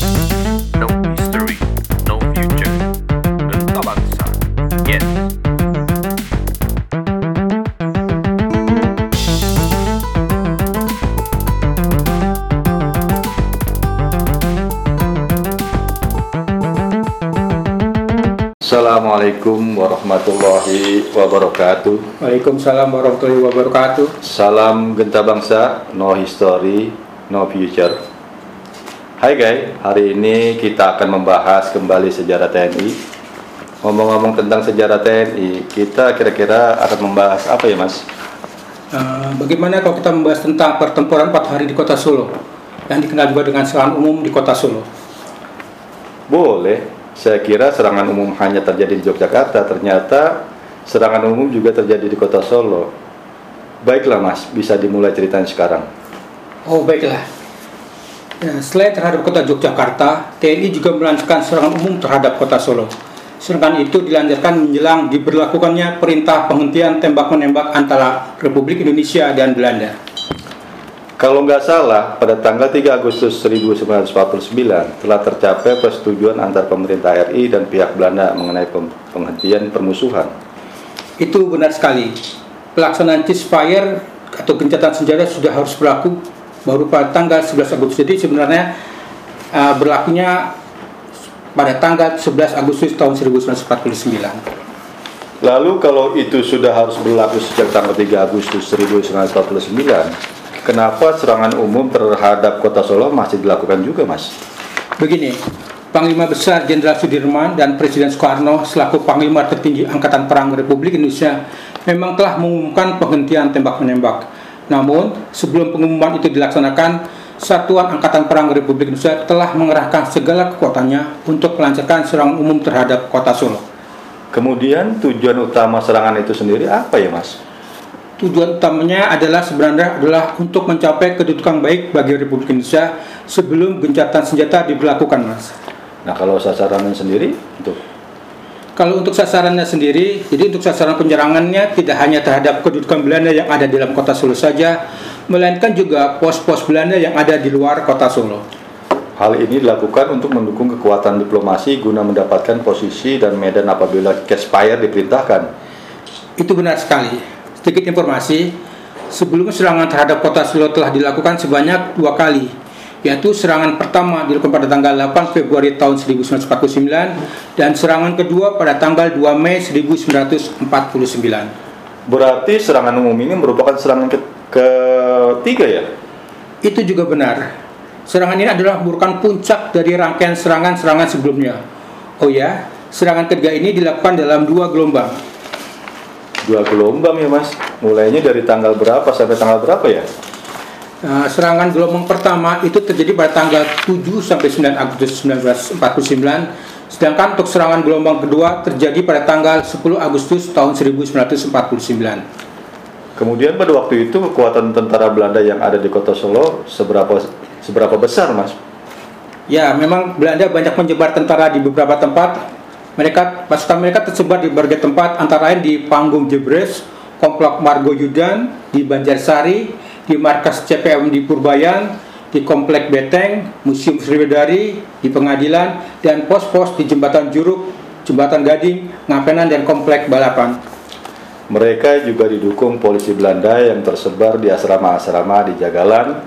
No history, no future. Bangsa bangsa. Yes. Assalamualaikum warahmatullahi wabarakatuh. Waalaikumsalam warahmatullahi wabarakatuh. Salam genta bangsa, no history, no future. Hai guys, hari ini kita akan membahas kembali sejarah TNI. Ngomong-ngomong tentang sejarah TNI, kita kira-kira akan membahas apa ya mas? Eh, bagaimana kalau kita membahas tentang pertempuran 4 hari di kota Solo yang dikenal juga dengan serangan umum di kota Solo? Boleh, saya kira serangan umum hanya terjadi di Yogyakarta, ternyata serangan umum juga terjadi di kota Solo. Baiklah mas, bisa dimulai ceritanya sekarang. Oh baiklah. Ya, selain terhadap kota Yogyakarta, TNI juga melancarkan serangan umum terhadap kota Solo. Serangan itu dilancarkan menjelang diberlakukannya perintah penghentian tembak-menembak antara Republik Indonesia dan Belanda. Kalau nggak salah, pada tanggal 3 Agustus 1949 telah tercapai persetujuan antar pemerintah RI dan pihak Belanda mengenai penghentian permusuhan. Itu benar sekali. Pelaksanaan ceasefire atau gencatan senjata sudah harus berlaku baru pada tanggal 11 Agustus. Jadi sebenarnya uh, berlakunya pada tanggal 11 Agustus tahun 1949. Lalu kalau itu sudah harus berlaku sejak tanggal 3 Agustus 1949, kenapa serangan umum terhadap kota Solo masih dilakukan juga, Mas? Begini, Panglima Besar Jenderal Sudirman dan Presiden Soekarno selaku Panglima tertinggi Angkatan Perang Republik Indonesia memang telah mengumumkan penghentian tembak-menembak. Namun, sebelum pengumuman itu dilaksanakan, Satuan Angkatan Perang Republik Indonesia telah mengerahkan segala kekuatannya untuk melancarkan serangan umum terhadap kota Solo. Kemudian tujuan utama serangan itu sendiri apa ya, Mas? Tujuan utamanya adalah sebenarnya adalah untuk mencapai kedudukan baik bagi Republik Indonesia sebelum gencatan senjata diberlakukan, Mas. Nah, kalau sasarannya sendiri untuk Kalau untuk sasarannya sendiri, jadi untuk sasaran penyerangannya tidak hanya terhadap kedudukan Belanda yang ada di dalam kota Solo saja, melainkan juga pos-pos Belanda yang ada di luar kota Solo. Hal ini dilakukan untuk mendukung kekuatan diplomasi guna mendapatkan posisi dan medan apabila cash-fire diperintahkan. Itu benar sekali. Sedikit informasi, sebelumnya serangan terhadap kota Solo telah dilakukan sebanyak dua kali, yaitu serangan pertama dilakukan pada tanggal 8 Februari tahun 1949 dan serangan kedua pada tanggal 2 Mei 1949. Berarti serangan umum ini merupakan serangan ke ketiga ya? Itu juga benar. Serangan ini adalah merupakan puncak dari rangkaian serangan-serangan sebelumnya. Oh ya, serangan ketiga ini dilakukan dalam dua gelombang. Dua gelombang ya mas. Mulainya dari tanggal berapa sampai tanggal berapa ya? Nah, serangan gelombang pertama itu terjadi pada tanggal 7 sampai 9 Agustus 1949, sedangkan untuk serangan gelombang kedua terjadi pada tanggal 10 Agustus tahun 1949. Kemudian pada waktu itu kekuatan tentara Belanda yang ada di kota Solo seberapa seberapa besar mas? Ya, memang Belanda banyak menyebar tentara di beberapa tempat. Mereka pasukan mereka tersebar di berbagai tempat, antara lain di Panggung Jebres, Komplek Margo Yudan, di Banjarsari, di markas CPM di Purbayan, di Komplek Beteng, Museum Sriwedari, di Pengadilan, dan pos-pos di Jembatan Juruk, Jembatan Gading, Ngapenan, dan Komplek Balapan. Mereka juga didukung polisi Belanda yang tersebar di asrama-asrama di Jagalan,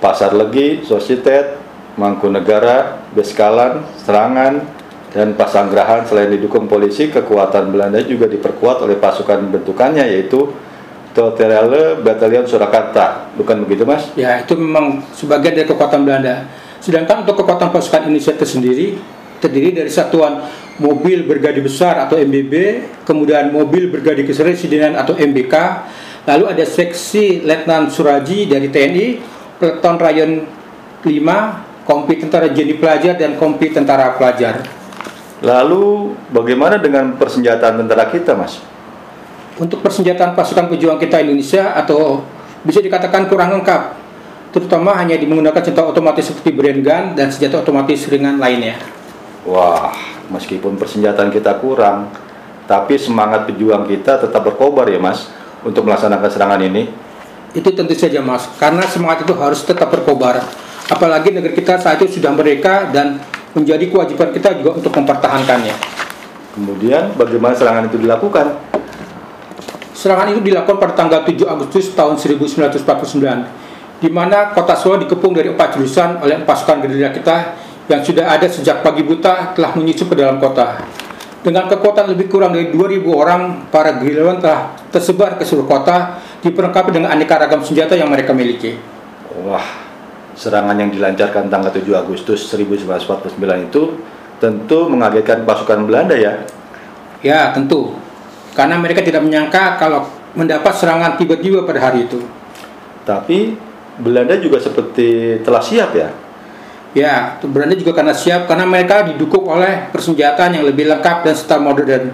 Pasar Legi, Sosietet, Mangkunegara, Beskalan, Serangan, dan Pasanggrahan. Selain didukung polisi, kekuatan Belanda juga diperkuat oleh pasukan bentukannya yaitu Toterelle Batalion Surakarta. Bukan begitu, Mas? Ya, itu memang sebagian dari kekuatan Belanda. Sedangkan untuk kekuatan pasukan Indonesia tersendiri terdiri dari satuan mobil bergadi besar atau MBB, kemudian mobil bergadi kepresidenan atau MBK, lalu ada seksi Letnan Suraji dari TNI, peleton Rayon 5, kompi tentara Jenny Pelajar dan kompi tentara pelajar. Lalu bagaimana dengan persenjataan tentara kita, Mas? Untuk persenjataan pasukan pejuang kita Indonesia atau bisa dikatakan kurang lengkap, terutama hanya menggunakan senjata otomatis seperti brain gun dan senjata otomatis ringan lainnya. Wah, meskipun persenjataan kita kurang, tapi semangat pejuang kita tetap berkobar ya, Mas, untuk melaksanakan serangan ini. Itu tentu saja mas, karena semangat itu harus tetap berkobar. Apalagi negeri kita saat itu sudah merdeka dan menjadi kewajiban kita juga untuk mempertahankannya. Kemudian bagaimana serangan itu dilakukan? Serangan itu dilakukan pada tanggal 7 Agustus tahun 1949, di mana kota Solo dikepung dari empat jurusan oleh pasukan gerilya kita yang sudah ada sejak pagi buta telah menyusup ke dalam kota. Dengan kekuatan lebih kurang dari 2.000 orang, para gerilyawan telah tersebar ke seluruh kota, diperlengkapi dengan aneka ragam senjata yang mereka miliki. Wah, serangan yang dilancarkan tanggal 7 Agustus 1949 itu tentu mengagetkan pasukan Belanda ya. Ya, tentu. Karena mereka tidak menyangka kalau mendapat serangan tiba-tiba pada hari itu. Tapi Belanda juga seperti telah siap ya. Ya, Belanda juga karena siap karena mereka didukung oleh persenjataan yang lebih lengkap dan serta modern.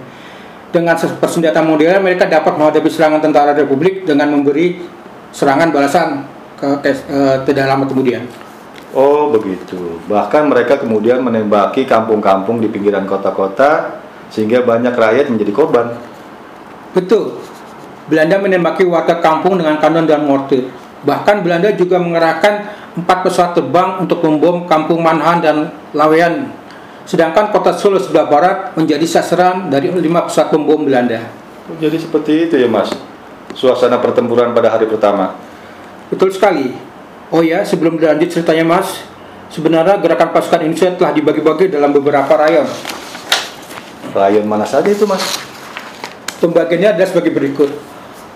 Dengan persenjataan modern mereka dapat menghadapi serangan tentara Republik dengan memberi serangan balasan ke, ke eh, tidak lama kemudian. Oh begitu. Bahkan mereka kemudian menembaki kampung-kampung di pinggiran kota-kota sehingga banyak rakyat menjadi korban. Betul. Belanda menembaki warga kampung dengan kanon dan mortir. Bahkan Belanda juga mengerahkan empat pesawat terbang untuk membom kampung Manhan dan Lawean. Sedangkan kota Solo sebelah barat menjadi sasaran dari lima pesawat pembom Belanda. Jadi seperti itu ya mas. Suasana pertempuran pada hari pertama. Betul sekali. Oh ya, sebelum dilanjut ceritanya Mas, sebenarnya gerakan pasukan Indonesia telah dibagi-bagi dalam beberapa rayon. Rayon mana saja itu mas? Pembagiannya adalah sebagai berikut.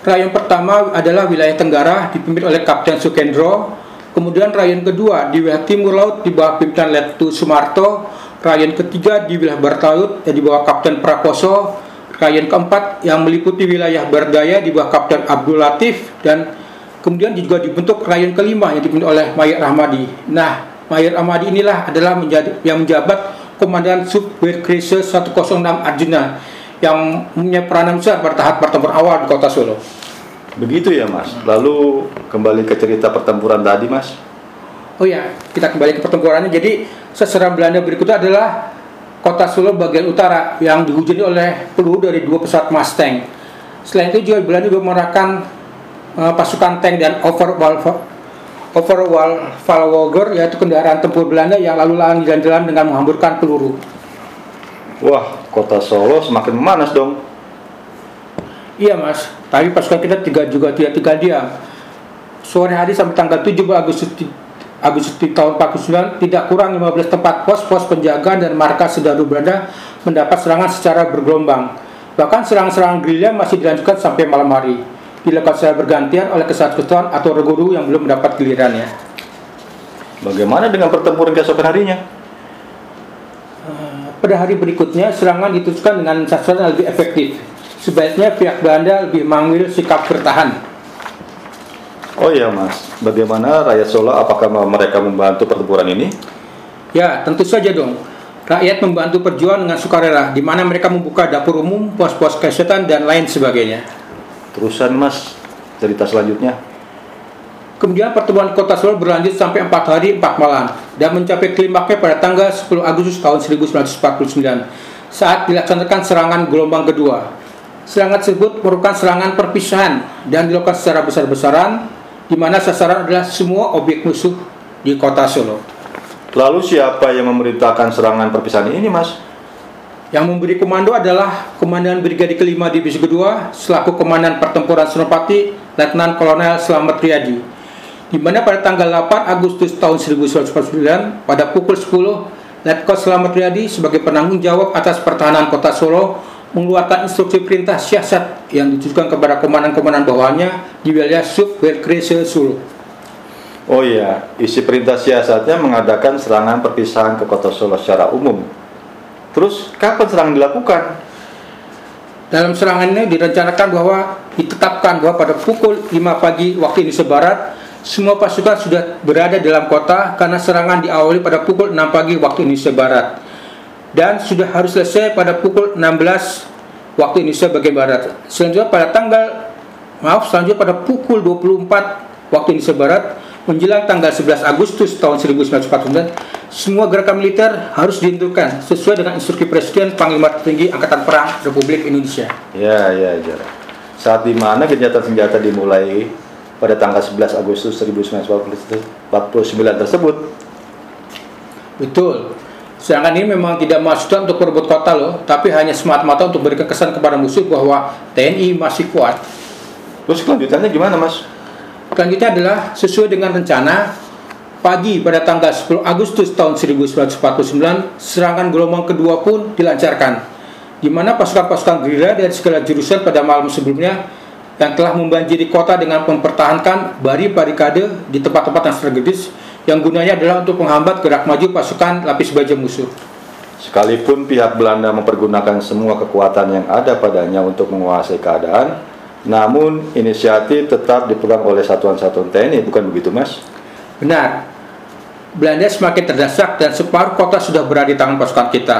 Rayon pertama adalah wilayah Tenggara dipimpin oleh Kapten Sukendro. Kemudian rayon kedua di wilayah Timur Laut di bawah pimpinan Letu Sumarto. Rayon ketiga di wilayah Barat Laut yang di bawah Kapten Prakoso. Rayon keempat yang meliputi wilayah Berdaya di bawah Kapten Abdul Latif dan kemudian juga dibentuk rayon kelima yang dipimpin oleh Mayer Rahmadi. Nah, Mayer Rahmadi inilah adalah menjadi yang menjabat Komandan Subwerkrese 106 Arjuna yang punya peranan besar pada tahap pertempuran awal di kota Solo. Begitu ya mas. Lalu kembali ke cerita pertempuran tadi mas. Oh ya, kita kembali ke pertempurannya. Jadi sasaran Belanda berikutnya adalah kota Solo bagian utara yang dihujani oleh peluru dari dua pesawat Mustang. Selain itu juga Belanda juga mengerahkan uh, pasukan tank dan overwall overwall Valwogger yaitu kendaraan tempur Belanda yang lalu lalang jalan-jalan dengan menghamburkan peluru. Wah, kota Solo semakin memanas dong. Iya mas, tapi pasukan kita tiga juga tidak tinggal diam. Sore hari sampai tanggal 7 Agustus Agustus tahun 49 tidak kurang 15 tempat pos-pos penjagaan dan markas sedaru Belanda mendapat serangan secara bergelombang. Bahkan serangan-serangan gerilya masih dilanjutkan sampai malam hari. Dilakukan secara bergantian oleh kesatuan atau reguru yang belum mendapat gilirannya. Bagaimana dengan pertempuran keesokan harinya? Pada hari berikutnya, serangan diteruskan dengan sasaran yang lebih efektif. Sebaiknya pihak Belanda lebih mengambil sikap bertahan. Oh iya mas, bagaimana rakyat Solo? Apakah mereka membantu pertempuran ini? Ya, tentu saja dong. Rakyat membantu perjuangan dengan sukarela, di mana mereka membuka dapur umum, pos-pos kesehatan, dan lain sebagainya. Terusan mas, cerita selanjutnya. Kemudian pertemuan kota Solo berlanjut sampai 4 hari 4 malam dan mencapai klimaksnya pada tanggal 10 Agustus tahun 1949 saat dilaksanakan serangan gelombang kedua. Serangan tersebut merupakan serangan perpisahan dan dilakukan secara besar-besaran di mana sasaran adalah semua objek musuh di kota Solo. Lalu siapa yang memerintahkan serangan perpisahan ini mas? Yang memberi komando adalah Komandan Brigade Kelima Divisi Kedua selaku Komandan Pertempuran Senopati Letnan Kolonel Slamet Riyadi. Di mana pada tanggal 8 Agustus tahun 1949 pada pukul 10 Letkol Slamet Riyadi sebagai penanggung jawab atas pertahanan kota Solo mengeluarkan instruksi perintah siasat yang ditujukan kepada komandan-komandan bawahannya di wilayah Subwerkrese Solo. Oh iya, isi perintah siasatnya mengadakan serangan perpisahan ke kota Solo secara umum. Terus kapan serangan dilakukan? Dalam serangan ini direncanakan bahwa ditetapkan bahwa pada pukul 5 pagi waktu Indonesia Barat semua pasukan sudah berada dalam kota karena serangan diawali pada pukul 6 pagi waktu Indonesia Barat dan sudah harus selesai pada pukul 16 waktu Indonesia bagian Barat. Selanjutnya pada tanggal maaf selanjutnya pada pukul 24 waktu Indonesia Barat menjelang tanggal 11 Agustus tahun 1949 semua gerakan militer harus dihentikan sesuai dengan instruksi Presiden Panglima Tertinggi Angkatan Perang Republik Indonesia. Ya, ya, ya. Saat di mana gencatan senjata dimulai pada tanggal 11 Agustus 1949 tersebut. Betul. Sedangkan ini memang tidak maksudnya untuk merebut kota loh, tapi hanya semata-mata untuk berikan kesan kepada musuh bahwa TNI masih kuat. Terus kelanjutannya gimana, Mas? Selanjutnya adalah sesuai dengan rencana pagi pada tanggal 10 Agustus tahun 1949 serangan gelombang kedua pun dilancarkan di mana pasukan-pasukan gerilya dari segala jurusan pada malam sebelumnya yang telah membanjiri kota dengan mempertahankan bari barikade di tempat-tempat yang strategis yang gunanya adalah untuk menghambat gerak maju pasukan lapis baja musuh. Sekalipun pihak Belanda mempergunakan semua kekuatan yang ada padanya untuk menguasai keadaan, namun inisiatif tetap dipegang oleh satuan-satuan TNI, bukan begitu, Mas? Benar. Belanda semakin terdesak dan separuh kota sudah berada di tangan pasukan kita.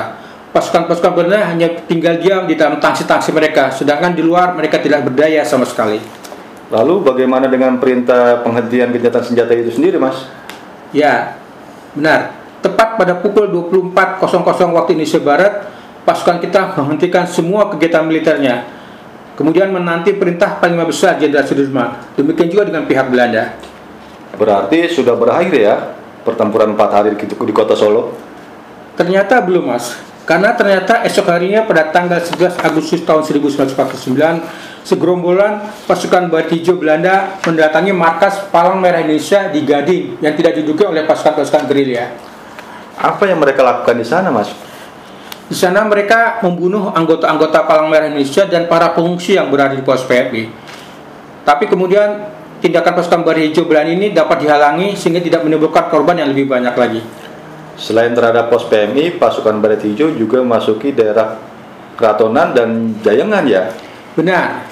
Pasukan-pasukan Belanda hanya tinggal diam di dalam tangsi-tangsi mereka, sedangkan di luar mereka tidak berdaya sama sekali. Lalu bagaimana dengan perintah penghentian gencatan senjata itu sendiri, Mas? Ya, benar. Tepat pada pukul 24.00 waktu Indonesia Barat, pasukan kita menghentikan semua kegiatan militernya. Kemudian menanti perintah Panglima Besar Jenderal Sudirman. Demikian juga dengan pihak Belanda. Berarti sudah berakhir ya pertempuran empat hari di, di kota Solo? Ternyata belum, Mas. Karena ternyata esok harinya pada tanggal 11 Agustus tahun 1949, segerombolan pasukan Barat Hijau Belanda mendatangi markas Palang Merah Indonesia di Gading yang tidak diduga oleh pasukan-pasukan gerilya. Apa yang mereka lakukan di sana, Mas? Di sana mereka membunuh anggota-anggota Palang Merah Indonesia dan para pengungsi yang berada di pos PRB. Tapi kemudian tindakan pasukan Barat Hijau Belanda ini dapat dihalangi sehingga tidak menimbulkan korban yang lebih banyak lagi. Selain terhadap pos PMI, pasukan Baret Hijau juga memasuki daerah Keratonan dan Jayangan ya. Benar.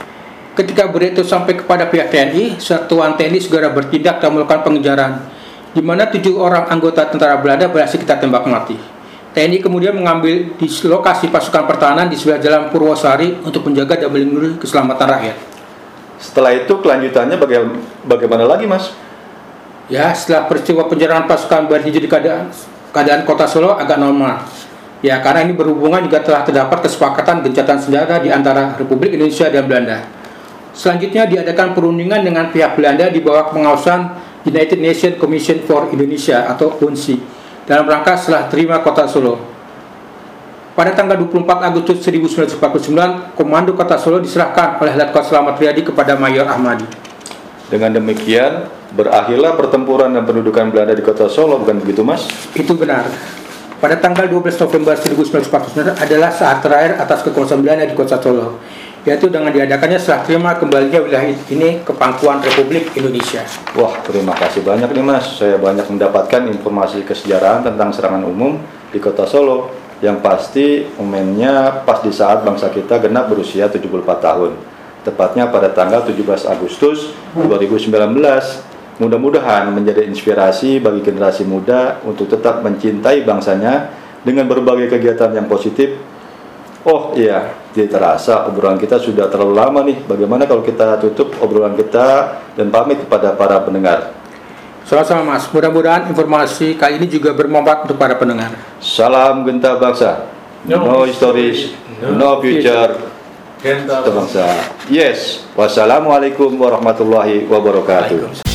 Ketika berita itu sampai kepada pihak TNI, satuan TNI segera bertindak dan melakukan pengejaran, di mana tujuh orang anggota tentara Belanda berhasil kita tembak mati. TNI kemudian mengambil di lokasi pasukan pertahanan di sebelah jalan Purwosari untuk menjaga dan melindungi keselamatan rakyat. Setelah itu kelanjutannya baga- bagaimana lagi, Mas? Ya, setelah peristiwa penyerangan pasukan Barat Hijau di keadaan, keadaan kota Solo agak normal. Ya, karena ini berhubungan juga telah terdapat kesepakatan gencatan senjata di antara Republik Indonesia dan Belanda. Selanjutnya diadakan perundingan dengan pihak Belanda di bawah pengawasan United Nations Commission for Indonesia atau UNSI dalam rangka setelah terima kota Solo. Pada tanggal 24 Agustus 1949, Komando Kota Solo diserahkan oleh Letkol Selamat Riyadi kepada Mayor Ahmadi. Dengan demikian, berakhirlah pertempuran dan pendudukan Belanda di kota Solo, bukan begitu, Mas? Itu benar. Pada tanggal 12 November 1949 adalah saat terakhir atas kekuasaan Belanda di kota Solo, yaitu dengan diadakannya serah terima kembalinya wilayah ini ke pangkuan Republik Indonesia. Wah, terima kasih banyak nih, Mas. Saya banyak mendapatkan informasi kesejarahan tentang serangan umum di kota Solo. Yang pasti momennya pas di saat bangsa kita genap berusia 74 tahun. Tepatnya pada tanggal 17 Agustus 2019. Mudah-mudahan menjadi inspirasi bagi generasi muda untuk tetap mencintai bangsanya dengan berbagai kegiatan yang positif. Oh iya, tidak terasa obrolan kita sudah terlalu lama nih. Bagaimana kalau kita tutup obrolan kita dan pamit kepada para pendengar? Sama-sama Mas, mudah-mudahan informasi kali ini juga bermanfaat untuk para pendengar. Salam genta bangsa. No, stories, no future. Genta bangsa. Yes. Wassalamualaikum warahmatullahi wabarakatuh.